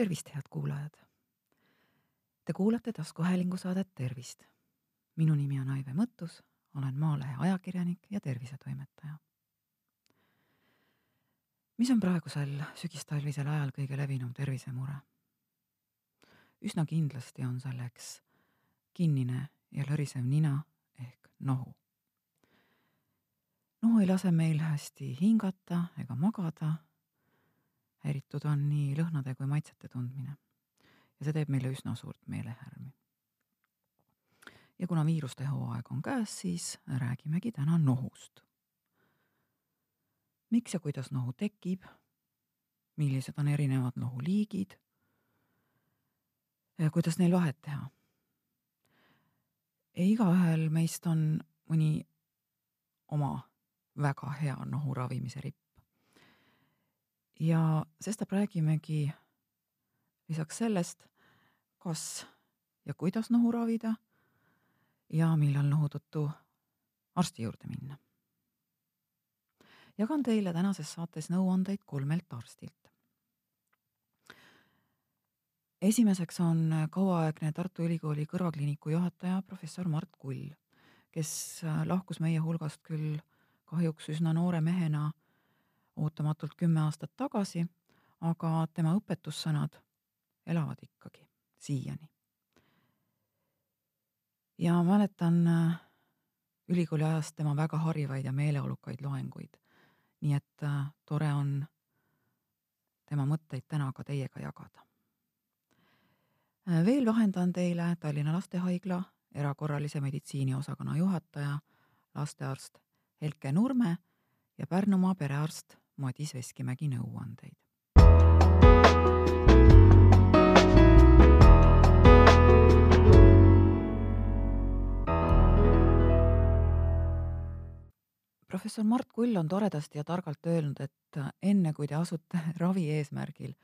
tervist, head kuulajad! Te kuulate taskuhäälingu saadet Tervist. minu nimi on Aive Mõttus, olen Maalehe ajakirjanik ja tervisetoimetaja. mis on praegusel sügistalvisel ajal kõige levinum tervisemure? üsna kindlasti on selleks kinnine ja lõrisev nina ehk nohu. nohu ei lase meil hästi hingata ega magada häiritud on nii lõhnade kui maitsete tundmine ja see teeb meile üsna suurt meelehärmi. ja kuna viiruste hooaeg on käes, siis räägimegi täna nohust. miks ja kuidas nohu tekib, millised on erinevad nohuliigid, kuidas neil vahet teha. igaühel meist on mõni oma väga hea nohu ravimise ripp ja sestap räägimegi lisaks sellest, kas ja kuidas nohu ravida ja millal nohu tõttu arsti juurde minna. jagan teile tänases saates nõuandeid kolmelt arstilt. esimeseks on kauaaegne Tartu Ülikooli kõrvakliiniku juhataja professor Mart Kull, kes lahkus meie hulgast küll kahjuks üsna noore mehena ootamatult kümme aastat tagasi, aga tema õpetussõnad elavad ikkagi siiani. ja mäletan äh, ülikooli ajast tema väga harivaid ja meeleolukaid loenguid. nii et äh, tore on tema mõtteid täna ka teiega jagada. Äh, veel vahendan teile Tallinna Lastehaigla erakorralise meditsiini osakonna juhataja, lastearst Helke Nurme ja Pärnumaa perearst Madis Veskimägi nõuandeid. professor Mart Kull on toredasti ja targalt öelnud, et enne kui te asute ravi eesmärgil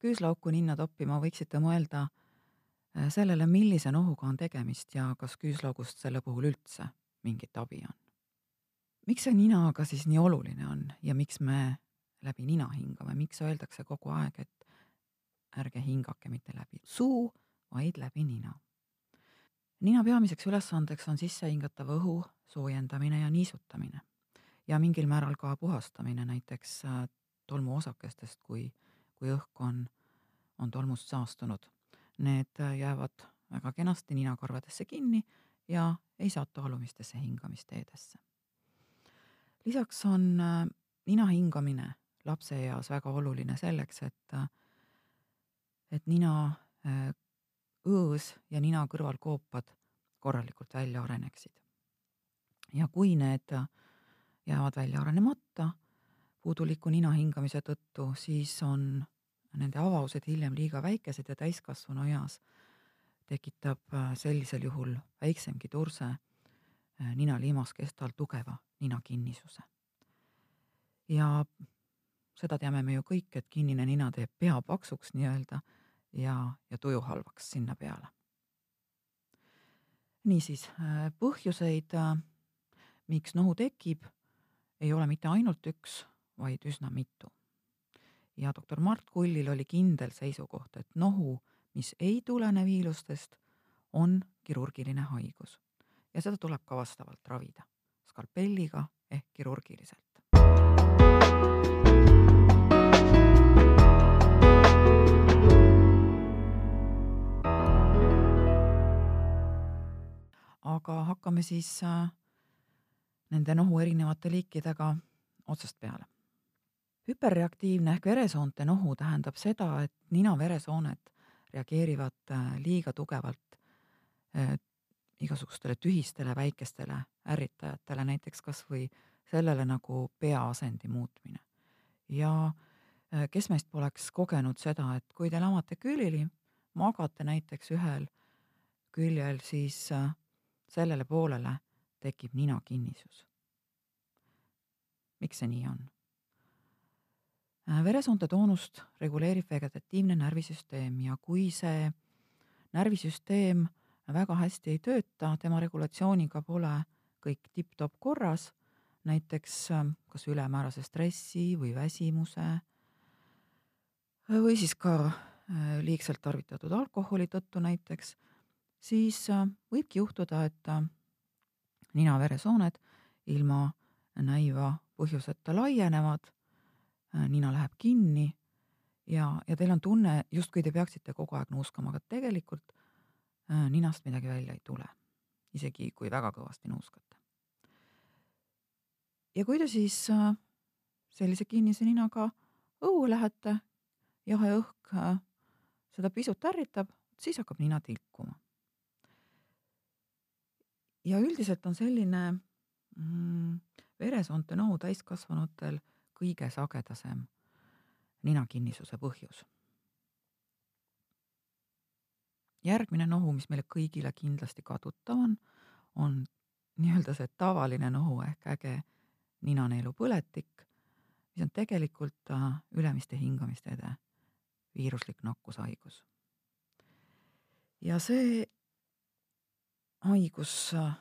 küüslauku ninna toppima, võiksite mõelda äh, sellele, millise nohuga on tegemist ja kas küüslaugust selle puhul üldse mingit abi on. Miks see nina aga siis nii oluline on ja miks me läbi nina hingame, miks öeldakse kogu aeg, et ärge hingake mitte läbi suu, vaid läbi nina. nina peamiseks ülesandeks on sissehingatava õhu soojendamine ja niisutamine ja mingil määral ka puhastamine näiteks äh, tolmuosakestest, kui, kui õhk on, on tolmust saastunud. Need jäävad väga kenasti ninakarvadesse kinni ja ei satu alumistesse hingamisteedesse. Lisaks on äh, nina hingamine lapse eas väga oluline selleks, et, et nina äh, õõs ja nina kõrvalkoopad korralikult välja areneksid. ja kui need jäävad välja arenemata puuduliku nina hingamise tõttu, siis on nende avavused hiljem liiga väikesed ja täiskasvanu eas tekitab äh, sellisel juhul väiksemgi turse äh, nina liimaskestal tugeva ninakinnisuse. ja seda teame me ju kõik, et kinnine nina teeb pea paksuks nii-öelda ja, ja tuju halvaks sinna peale. niisiis, äh, põhjuseid, äh, miks nohu tekib, ei ole mitte ainult üks, vaid üsna mitu. ja doktor Mart Kullil oli kindel seisukoht, et nohu, mis ei tulene viilustest, on kirurgiline haigus ja seda tuleb ka vastavalt ravida, skalpelliga ehk kirurgiliselt. aga hakkame siis äh, nende nohu erinevate liikidega otsast peale. hüperreaktiivne ehk veresoonte nohu tähendab seda, et nina-veresooned reageerivad äh, liiga tugevalt äh, igasugustele tühistele väikestele ärritajatele, näiteks kas või sellele nagu peaasendi muutmine. ja kes meist poleks kogenud seda, et kui te lamate külili, magate näiteks ühel küljel, siis sellele poolele tekib ninakinnisus. miks see nii on? Äh, veresoonte toonust reguleerib vegetatiivne närvisüsteem ja kui see närvisüsteem väga hästi ei tööta, tema regulatsiooniga pole kõik tipp-topp korras, näiteks äh, kas ülemäärase stressi või väsimuse või siis ka äh, liigselt tarvitatud alkoholi tõttu näiteks, siis äh, võibki juhtuda, et äh, nina-veresooned ilma näiva põhjuseta laienevad, nina läheb kinni ja, ja teil on tunne, justkui te peaksite kogu aeg nuuskama, aga tegelikult ninast midagi välja ei tule, isegi kui väga kõvasti nuuskate. ja kui te siis sellise kinnise ninaga õue lähete, jahe õhk äh, seda pisut ärritab, siis hakkab nina tilkuma. ja üldiselt on selline mm, veresoonte nohu täiskasvanutel kõige sagedasem ninakinnisuse põhjus. Järgmine nohu, mis meile kõigile kindlasti kadutav on, on nii-öelda see tavaline nohu ehk äge ninaneelu põletik mis on tegelikult äh, ülemiste hingamisteede viiruslik nakkushaigus. ja see haigus äh,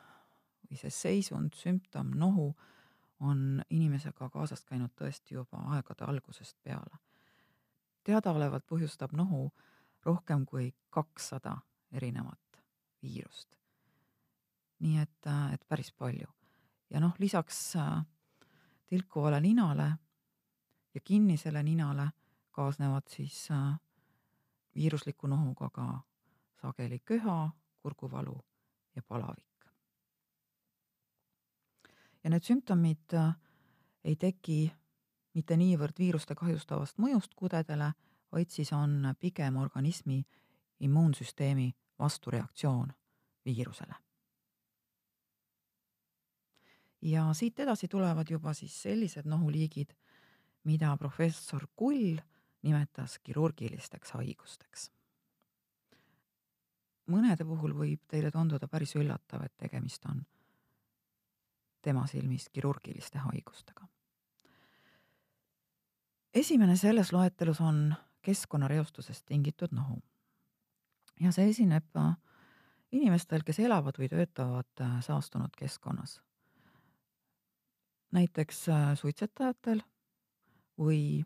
või see seisund, sümptom, nohu on inimesega kaasas käinud tõesti juba aegade algusest peale. teadaolevalt põhjustab nohu rohkem kui kakssada erinevat viirust. nii et, äh, et päris palju. ja noh, lisaks tilkuvale ninale ja kinnisele ninale kaasnevad siis äh, viirusliku nohuga ka sageli köha, kurguvalu ja palavik. ja need sümptomid äh, ei teki mitte niivõrd viiruste kahjustavast mõjust kudedele, vaid siis on pigem organismi immuunsüsteemi vastureaktsioon viirusele. ja siit edasi tulevad juba siis sellised nohuliigid mida professor Kull nimetas kirurgilisteks haigusteks. mõnede puhul võib teile tunduda päris üllatav, et tegemist on tema silmis kirurgiliste haigustega. esimene selles loetelus on keskkonnareostusest tingitud nohu. ja see esineb inimestel, kes elavad või töötavad saastunud keskkonnas. näiteks suitsetajatel või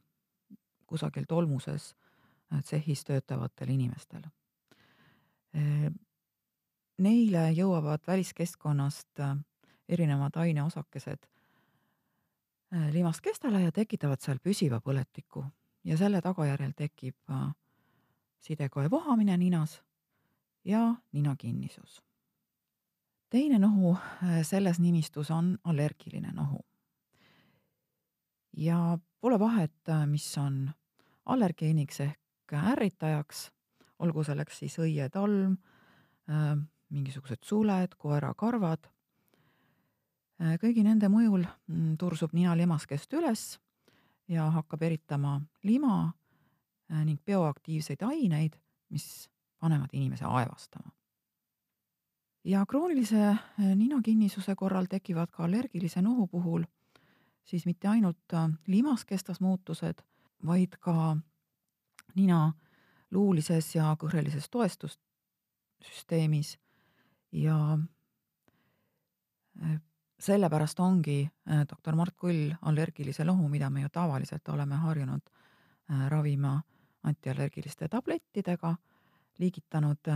kusagil tolmuses äh, tsehhis töötavatel inimestel. Äh, neile jõuavad väliskeskkonnast äh, erinevad aineosakesed limast kestele ja tekitavad seal püsiva põletiku ja selle tagajärjel tekib sidekoe vohamine ninas ja ninakinnisus. teine nohu selles nimistus on allergiline nohu ja pole vahet, mis on allergeeniks ehk ärritajaks, olgu selleks siis õietalm, mingisugused suled, koerakarvad. kõigi nende mõjul mm, tursub nina limaskest üles ja hakkab eritama lima ning bioaktiivseid aineid, mis panevad inimese aevastama. ja kroonilise ninakinnisuse korral tekivad ka allergilise nohu puhul siis mitte ainult äh, limaskestas muutused, vaid ka nina luulises ja kõhrelises toestussüsteemis ja äh, sellepärast ongi äh, doktor Mart Kull allergilise lohu, mida me ju tavaliselt oleme harjunud ravima antiallergiliste tablettidega, liigitanud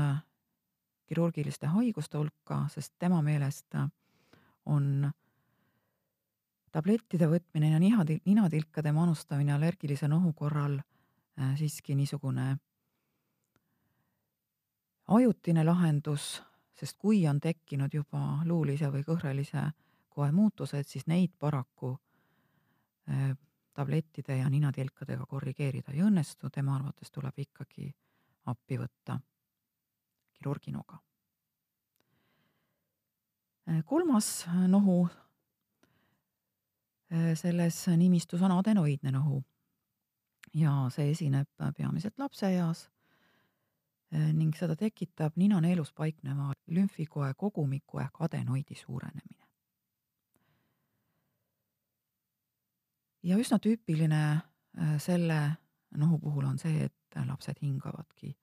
kirurgiliste haiguste hulka, sest tema meelest on tablettide võtmine ja nihatil-, ninatilkade manustamine allergilise nohu korral äh, siiski niisugune ajutine lahendus, sest kui on tekkinud juba luulise või kõhrelise koe muutused, siis neid paraku äh, tablettide ja ninatilkadega korrigeerida ei õnnestu, tema arvates tuleb ikkagi appi võtta kirurginoga. Äh, kolmas nohu Äh, selles nimistus on adenoidne nohu ja see esineb peamiselt lapseeas ning seda tekitab ninaneelus paikneva lümfikoe kogumiku ehk adenoidi suurenemine. Ja üsna tüüpiline äh, selle nohu puhul on see, et lapsed hingavadki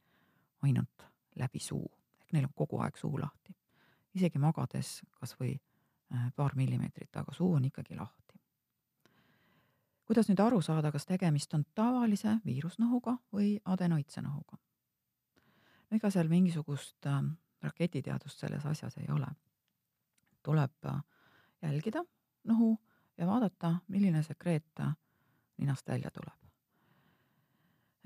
ainult läbi suu ehk neil on kogu aeg suu lahti, isegi magades kas või paar millimeetrit, aga suu on ikkagi lahti kuidas nüüd aru saada, kas tegemist on tavalise viirusnohuga või adenoidse nohuga? no ega seal mingisugust äh, raketiteadust selles asjas ei ole. tuleb äh, jälgida nohu ja vaadata, milline sekreet äh, ninast välja tuleb.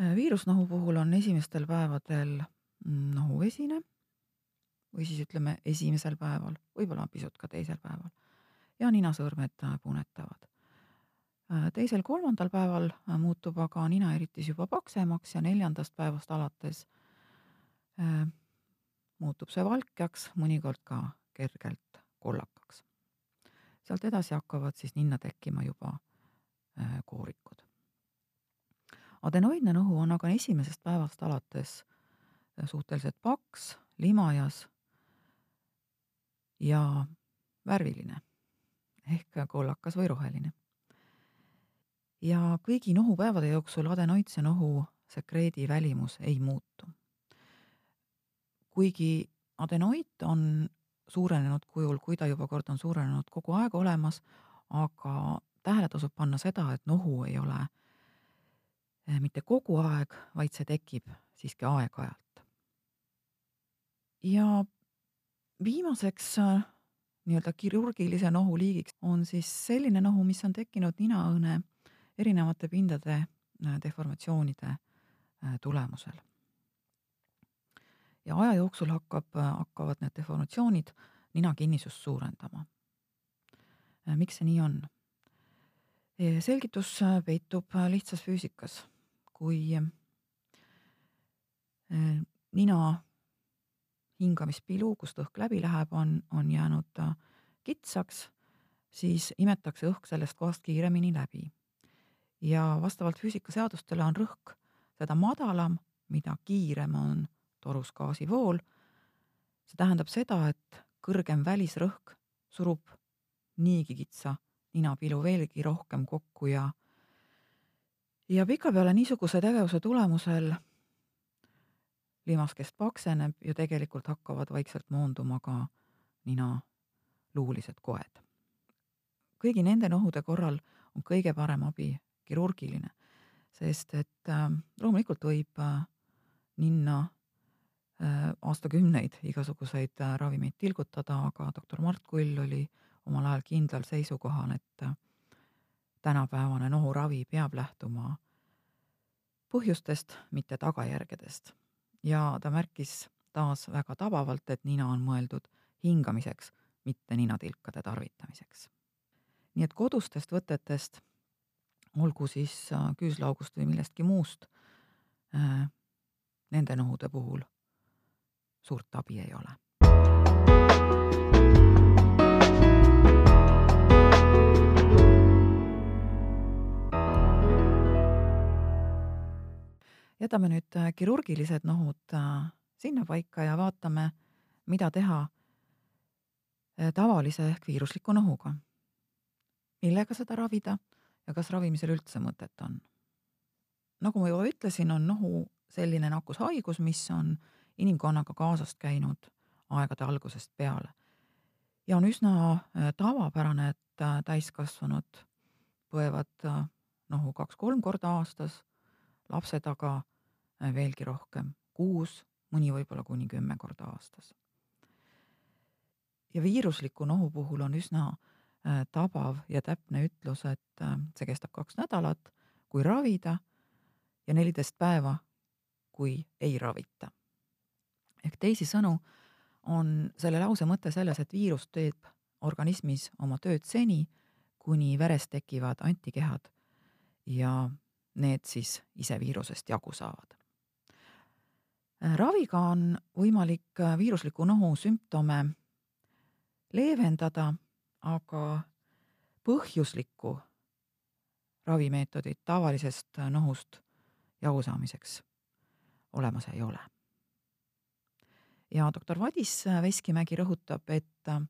Äh, viirusnohu puhul on esimestel päevadel mm, nohu vesine või siis ütleme esimesel päeval, võib-olla pisut ka teisel päeval ja ninasõrmed äh, punetavad. teisel-kolmandal päeval muutub aga ninaeritis juba paksemaks ja neljandast päevast alates muutub see valkjaks, mõnikord ka kergelt kollakaks sealt edasi hakkavad siis ninna tekkima juba äh, koorikud. adenoidne nohu on aga esimesest päevast alates äh, suhteliselt paks, limajas ja värviline ehk kollakas või roheline. ja kõigi nohupäevade jooksul adenoidse nohu sekreedi välimus ei muutu. kuigi adenoid on suurenenud kujul, kui ta juba kord on suurenenud kogu aeg olemas, aga tähele tasub panna seda, et nohu ei ole eh, mitte kogu aeg, vaid see tekib siiski aeg-ajalt. ja viimaseks eh, nii-öelda kirurgilise nohu liigiks on siis selline nohu, mis on tekkinud ninaõõne erinevate pindade eh, deformatsioonide tulemusel ja aja jooksul hakkab, hakkavad need deformatsioonid nina kinnisust suurendama. miks see nii on? selgitus peitub lihtsas füüsikas. kui nina hingamispilu, kust õhk läbi läheb, on, on jäänud kitsaks, siis imetakse õhk sellest kohast kiiremini läbi. ja vastavalt füüsikaseadustele on rõhk seda madalam, mida kiirem on torus gaasivool. see tähendab seda, et kõrgem välisrõhk surub niigi kitsa ninapilu veelgi rohkem kokku ja ja pikapeale niisuguse tegevuse tulemusel limaskest pakseneb ja tegelikult hakkavad vaikselt moonduma ka nina luulised koed. kõigi nende nohude korral on kõige parem abi kirurgiline, sest et äh, loomulikult võib äh, ninna aastakümneid igasuguseid äh, ravimeid tilgutada, aga doktor Mart Kull oli omal ajal kindlal seisukohal, et äh, tänapäevane nohuravi peab lähtuma põhjustest, mitte tagajärgedest. ja ta märkis taas väga tabavalt, et nina on mõeldud hingamiseks, mitte ninatilkade tarvitamiseks. nii et kodustest võtetest, olgu siis küüslaugust või millestki muust, nende nohude puhul suurt abi ei ole. jätame nüüd äh, kirurgilised nohud äh, sinnapaika ja vaatame, mida teha äh, tavalise ehk viirusliku nohuga. millega seda ravida ja kas ravimisel üldse mõtet on? nagu ma juba ütlesin, on nohu selline nakkushaigus, mis on inimkonnaga kaasas käinud aegade algusest peale. ja on üsna äh, tavapärane, et äh, täiskasvanud põevad äh, nohu kaks-kolm korda aastas, lapsed aga veelgi rohkem, kuus, mõni võib-olla kuni kümme korda aastas. ja viirusliku nohu puhul on üsna tabav ja täpne ütlus, et see kestab kaks nädalat, kui ravida ja neliteist päeva, kui ei ravita ehk teisisõnu on selle lause mõte selles, et viirus teeb organismis oma tööd seni, kuni veres tekivad antikehad ja need siis ise viirusest jagu saavad. raviga on võimalik viirusliku nohu sümptome leevendada, aga põhjuslikku ravimeetodit tavalisest nohust jagu saamiseks olemas ei ole ja doktor Vadis Veskimägi rõhutab, et äh,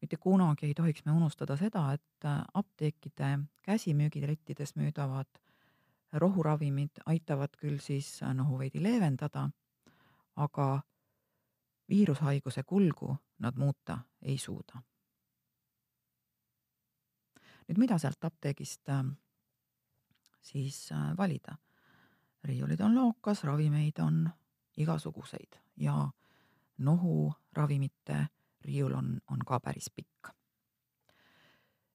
mitte kunagi ei tohiks me unustada seda, et äh, apteekide käsimüügilettides müüdavad rohuravimid aitavad küll siis äh, nohu veidi leevendada, aga viirushaiguse kulgu nad muuta ei suuda. nüüd mida sealt apteegist siis äh, valida. riiulid on lookas, ravimeid on igasuguseid ja nohuravimite riiul on, on ka päris pikk.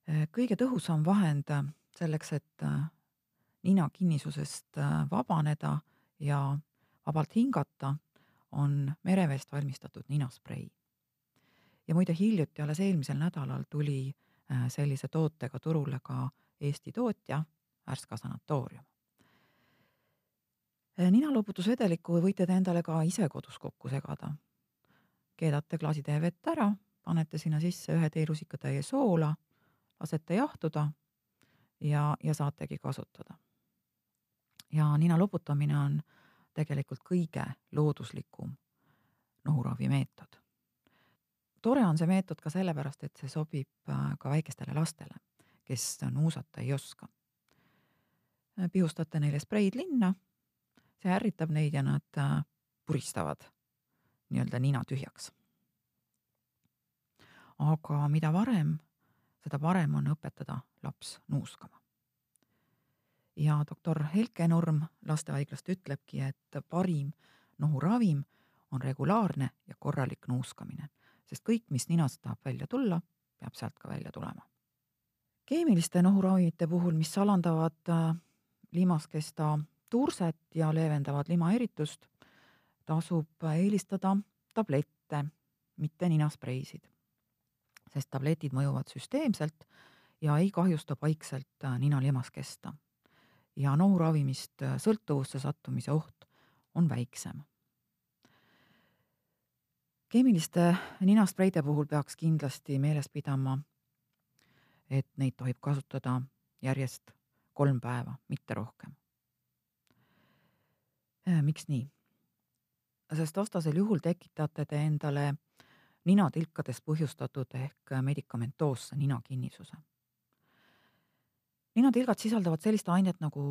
Äh, kõige tõhusam vahend selleks, et nina kinnisusest vabaneda ja vabalt hingata, on mereveest valmistatud ninasprei. ja muide, hiljuti, alles eelmisel nädalal tuli sellise tootega turule ka Eesti tootja Värska sanatoorium. ninaloputusvedelikku võite te endale ka ise kodus kokku segada. Keedate klaasitäie vett ära, panete sinna sisse ühe teelusikatäie soola, lasete jahtuda ja, ja saategi kasutada. ja nina loputamine on tegelikult kõige looduslikum nohuravimeetod. tore on see meetod ka sellepärast, et see sobib äh, ka väikestele lastele, kes nuusata ei oska. pihustate neile spreid linna, see ärritab neid ja nad äh, puristavad nii-öelda nina tühjaks. aga mida varem, seda parem on õpetada laps nuuskama ja doktor Helke Nurm lastehaiglast ütlebki, et parim nohuravim on regulaarne ja korralik nuuskamine, sest kõik, mis ninast tahab välja tulla, peab sealt ka välja tulema. keemiliste nohuravimite puhul, mis alandavad äh, limaskesta turset ja leevendavad limaeritust, tasub eelistada tablette, mitte ninaspreisid. sest tabletid mõjuvad süsteemselt ja ei kahjusta paikselt äh, nina limaskesta ja nohuravimist äh, sõltuvusse sattumise oht on väiksem. keemiliste ninaspreide puhul peaks kindlasti meeles pidama, et neid tohib kasutada järjest kolm päeva, mitte rohkem. Äh, miks nii? Sest vastasel juhul tekitate te endale ninatilkadest põhjustatud ehk medikamentoosse ninakinnisuse ninatilgad sisaldavad sellist ainet nagu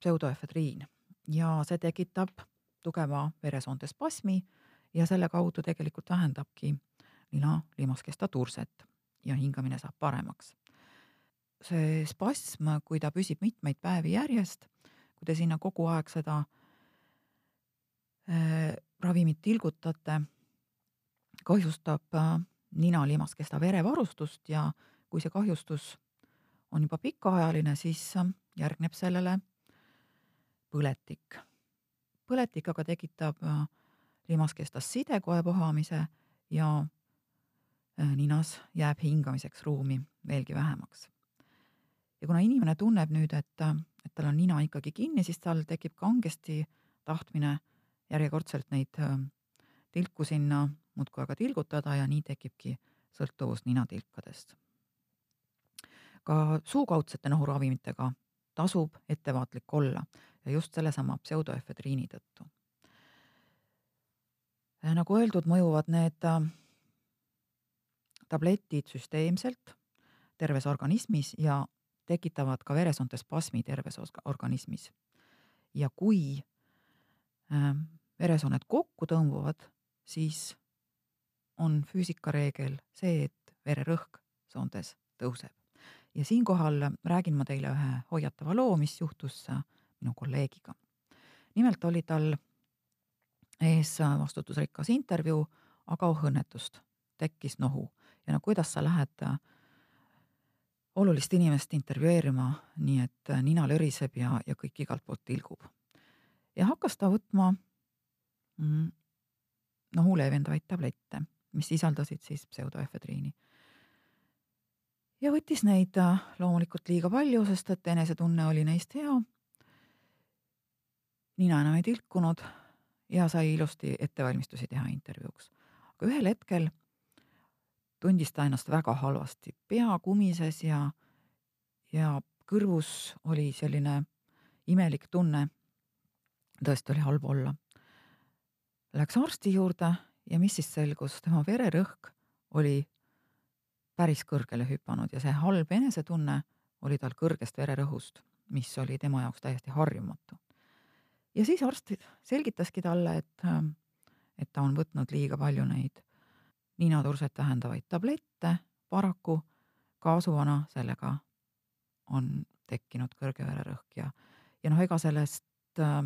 pseudoefedriin ja see tekitab tugeva veresoonte spasmi ja selle kaudu tegelikult vähendabki nina limaskesta turset ja hingamine saab paremaks. see spasm, kui ta püsib mitmeid päevi järjest, kui te sinna kogu aeg seda äh, ravimit tilgutate, kahjustab äh, nina limaskesta verevarustust ja kui see kahjustus on juba pikaajaline, siis ähm, järgneb sellele põletik. põletik aga tekitab äh, limaskestas sidekoe vohamise ja äh, ninas jääb hingamiseks ruumi veelgi vähemaks. ja kuna inimene tunneb nüüd, et, äh, et tal on nina ikkagi kinni, siis tal tekib kangesti tahtmine järjekordselt neid tilku sinna muudkui aga tilgutada ja nii tekibki sõltuvus ninatilkadest ka suukaudsete nohuravimitega tasub ettevaatlik olla ja just sellesama pseudoefedriini tõttu. nagu öeldud, mõjuvad need äh, tabletid süsteemselt terves organismis ja tekitavad ka veresoonte spasmi terves organismis. ja kui äh, veresooned kokku tõmbuvad, siis on füüsikareegel see, et vererõhk soontes tõuseb ja siinkohal räägin ma teile ühe hoiatava loo, mis juhtus äh, minu kolleegiga. nimelt oli tal ees äh, vastutusrikas intervjuu, aga oh õnnetust, tekkis nohu ja no kuidas sa lähed äh, olulist inimest intervjueerima, nii et nina löriseb ja, ja kõik igalt poolt tilgub. Ja hakkas ta võtma mm, nohu leevendavaid tablette, mis sisaldasid siis pseudoefedriini ja võttis neid äh, loomulikult liiga palju, sest et enesetunne oli neist hea. nina enam ei tilkunud ja sai ilusti ettevalmistusi teha intervjuuks. aga ühel hetkel tundis ta ennast väga halvasti, pea kumises ja, ja kõrvus oli selline imelik tunne. Tõesti oli halb olla. Läks arsti juurde ja mis siis selgus, tema vererõhk oli päris kõrgele hüpanud ja see halb enesetunne oli tal kõrgest vererõhust, mis oli tema jaoks täiesti harjumatu. ja siis arst selgitaski talle, et, et ta on võtnud liiga palju neid ninaturset tähendavaid tablette, paraku kaasuvana sellega on tekkinud kõrge vererõhk ja, ja noh, ega sellest äh,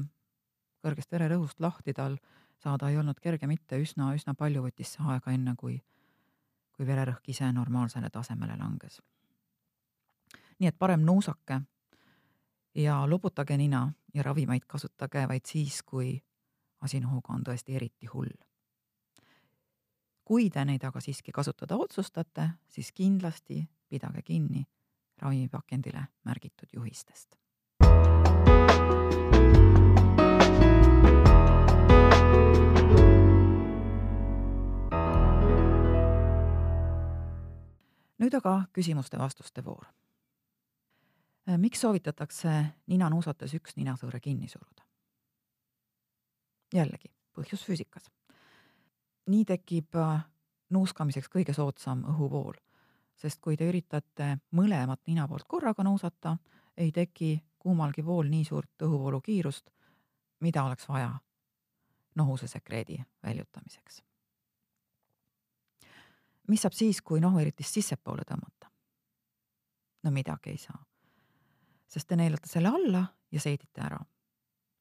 kõrgest vererõhust lahti tal saada ei olnud kerge mitte, üsna, üsna palju võttis see aega, enne kui, kui vererõhk ise normaalsele tasemele langes. nii et parem nuusake ja loputage nina ja ravimeid kasutage vaid siis, kui asi nohuga on tõesti eriti hull. kui te neid aga siiski kasutada otsustate, siis kindlasti pidage kinni ravimipakendile märgitud juhistest. Nüüd aga küsimuste-vastuste voor. miks soovitatakse nina nuusates üks ninasõõre kinni suruda? jällegi, põhjus füüsikas. nii tekib äh, nuuskamiseks kõige soodsam õhuvool, sest kui te üritate mõlemat nina poolt korraga nuusata, ei teki kummalgi vool nii suurt õhuvoolu kiirust, mida oleks vaja nohuse sekreedi väljutamiseks. Mis saab siis, kui nohueritist sissepoole tõmmata? no midagi ei saa, sest te neelate selle alla ja seedite ära.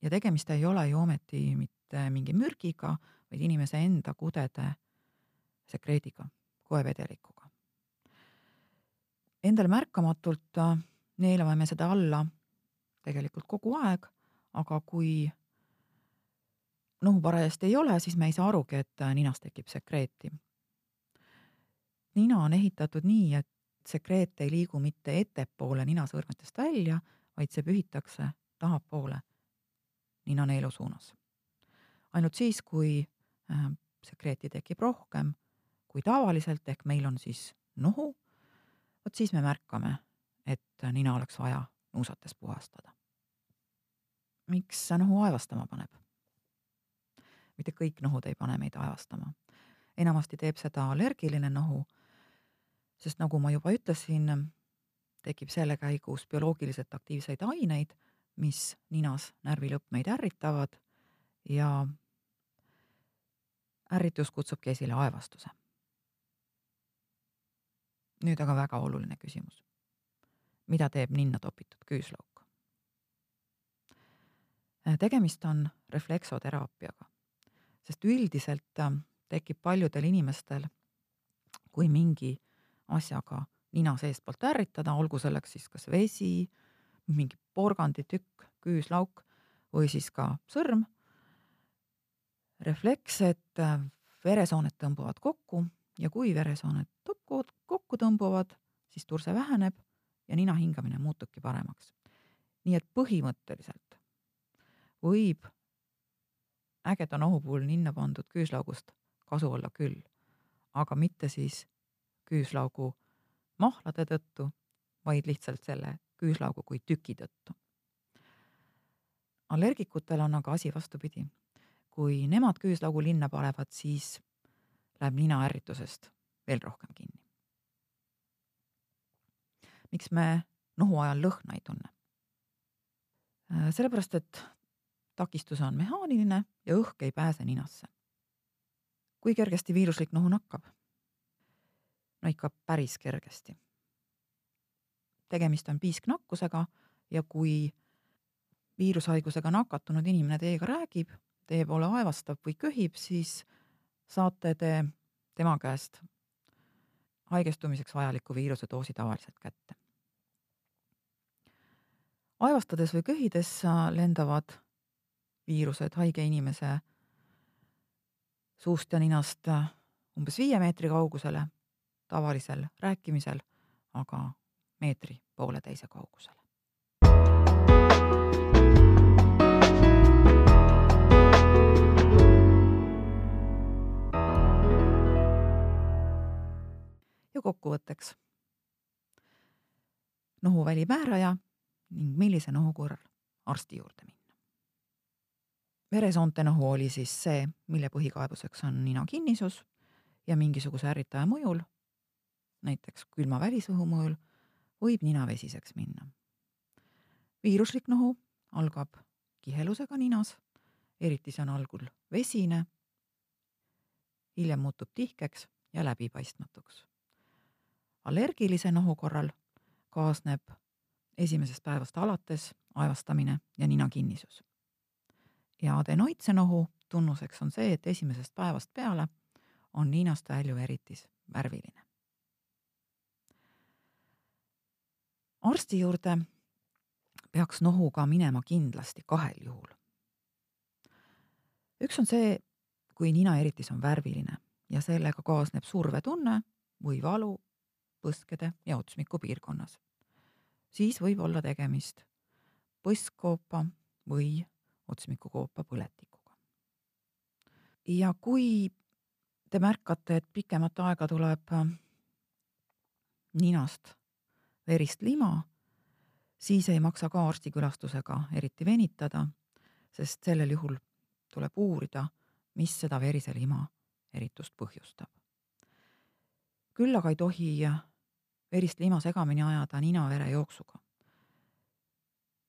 ja tegemist ei ole ju ometi mitte mingi mürgiga, vaid inimese enda kudede sekreediga, koevedelikuga. Endale märkamatult äh, neelame me seda alla tegelikult kogu aeg, aga kui nohu parajasti ei ole, siis me ei saa arugi, et äh, ninas tekib sekreeti. Nina on ehitatud nii, et sekreet ei liigu mitte ettepoole ninasõrmetest välja, vaid see pühitakse tahapoole ninaneelu suunas ainult siis, kui äh, sekreeti tekib rohkem kui tavaliselt, ehk meil on siis nohu, vot siis me märkame, et nina oleks vaja nuusates puhastada. miks see nohu aevastama paneb? mitte kõik nohud ei pane meid aevastama. enamasti teeb seda allergiline nohu, sest nagu ma juba ütlesin, tekib selle käigus bioloogiliselt aktiivseid aineid, mis ninas närvilõpmeid ärritavad ja ärritus kutsubki esile aevastuse. nüüd aga väga oluline küsimus. mida teeb ninna topitud küüslauk? tegemist on refleksoteraapiaga, sest üldiselt tekib paljudel inimestel, kui mingi asjaga nina seestpoolt ärritada, olgu selleks siis kas vesi, mingi porganditükk, küüslauk või siis ka sõrm refleks, et äh, veresooned tõmbuvad kokku ja kui veresooned kokku tõmbuvad, siis turse väheneb ja nina hingamine muutubki paremaks. nii et põhimõtteliselt võib ägeda nohu puhul ninna pandud küüslaugust kasu olla küll, aga mitte siis küüslaugu mahlade tõttu, vaid lihtsalt selle küüslaugu kui tüki tõttu. allergikutel on aga asi vastupidi kui nemad küüslaugu linna panevad, siis läheb nina ärritusest veel rohkem kinni. miks me nohu ajal lõhna ei tunne? Äh, sellepärast, et takistus on mehaaniline ja õhk ei pääse ninasse. kui kergesti viiruslik nohu nakkab? No ikka päris kergesti. tegemist on piisknakkusega ja kui viirushaigusega nakatunud inimene teiega räägib, teie poole aevastab või köhib, siis saate te tema käest haigestumiseks vajaliku viirusedoosi tavaliselt kätte. aevastades või köhides lendavad viirused haige inimese suust ja ninast umbes viie meetri kaugusele, tavalisel rääkimisel aga meetri pooleteise kaugusele. ja kokkuvõtteks. nohuväli määraja ning millise nohu korral arsti juurde minna. veresoonte nohu oli siis see, mille põhikaebuseks on nina kinnisus ja mingisuguse ärritaja mõjul, näiteks külma välisõhu mõjul, võib nina vesiseks minna. viiruslik nohu algab kihelusega ninas, eriti see on algul vesine, hiljem muutub tihkeks ja läbipaistmatuks allergilise nohu korral kaasneb esimesest päevast alates aevastamine ja ninakinnisus. ja adenoidse nohu tunnuseks on see, et esimesest päevast peale on ninast väljuv eritis värviline. Arsti juurde peaks nohuga minema kindlasti kahel juhul. üks on see, kui ninaeritis on värviline ja sellega kaasneb survetunne või valu põskede ja otsmiku piirkonnas. siis võib olla tegemist põskkoopa või otsmikukoopa põletikuga. ja kui te märkate, et pikemat aega tuleb ninast verist lima, siis ei maksa ka arstikülastusega eriti venitada, sest sellel juhul tuleb uurida, mis seda verise lima eritust põhjustab. küll aga ei tohi verist lima segamini ajada nina-vere jooksuga.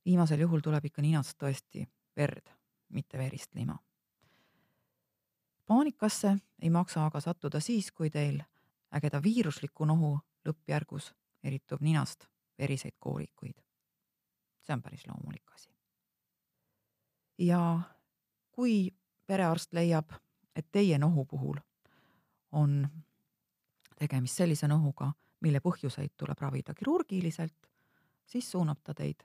viimasel juhul tuleb ikka ninast tõesti verd, mitte verist lima. paanikasse ei maksa aga sattuda siis, kui teil ägeda viirusliku nohu lõppjärgus eritub ninast veriseid koolikuid. see on päris loomulik asi. ja kui perearst leiab, et teie nohu puhul on tegemist sellise nohuga, mille põhjuseid tuleb ravida kirurgiliselt, siis suunab ta teid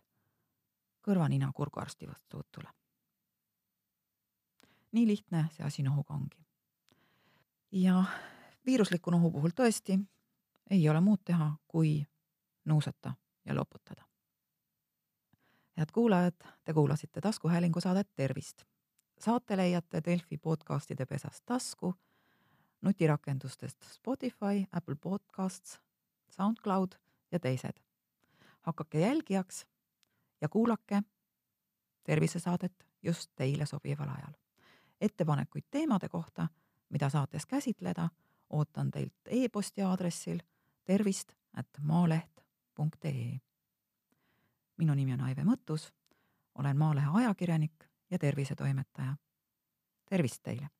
kõrva-nina-kurguarsti vastuvõtule. nii lihtne see asi nohuga ongi. ja viirusliku nohu puhul tõesti ei ole muud teha, kui nuusata ja loputada. head kuulajad, te kuulasite taskuhäälingu saadet Tervist. saate leiate Delfi podcastide pesast tasku, nutirakendustest Spotify, Apple Podcasts, SoundCloud ja teised. hakake jälgijaks ja kuulake tervisesaadet just teile sobival ajal. ettepanekuid teemade kohta, mida saates käsitleda, ootan teilt e-posti aadressil tervist at maaleht.ee. minu nimi on Aive Mõttus, olen Maalehe ajakirjanik ja tervisetoimetaja. tervist teile!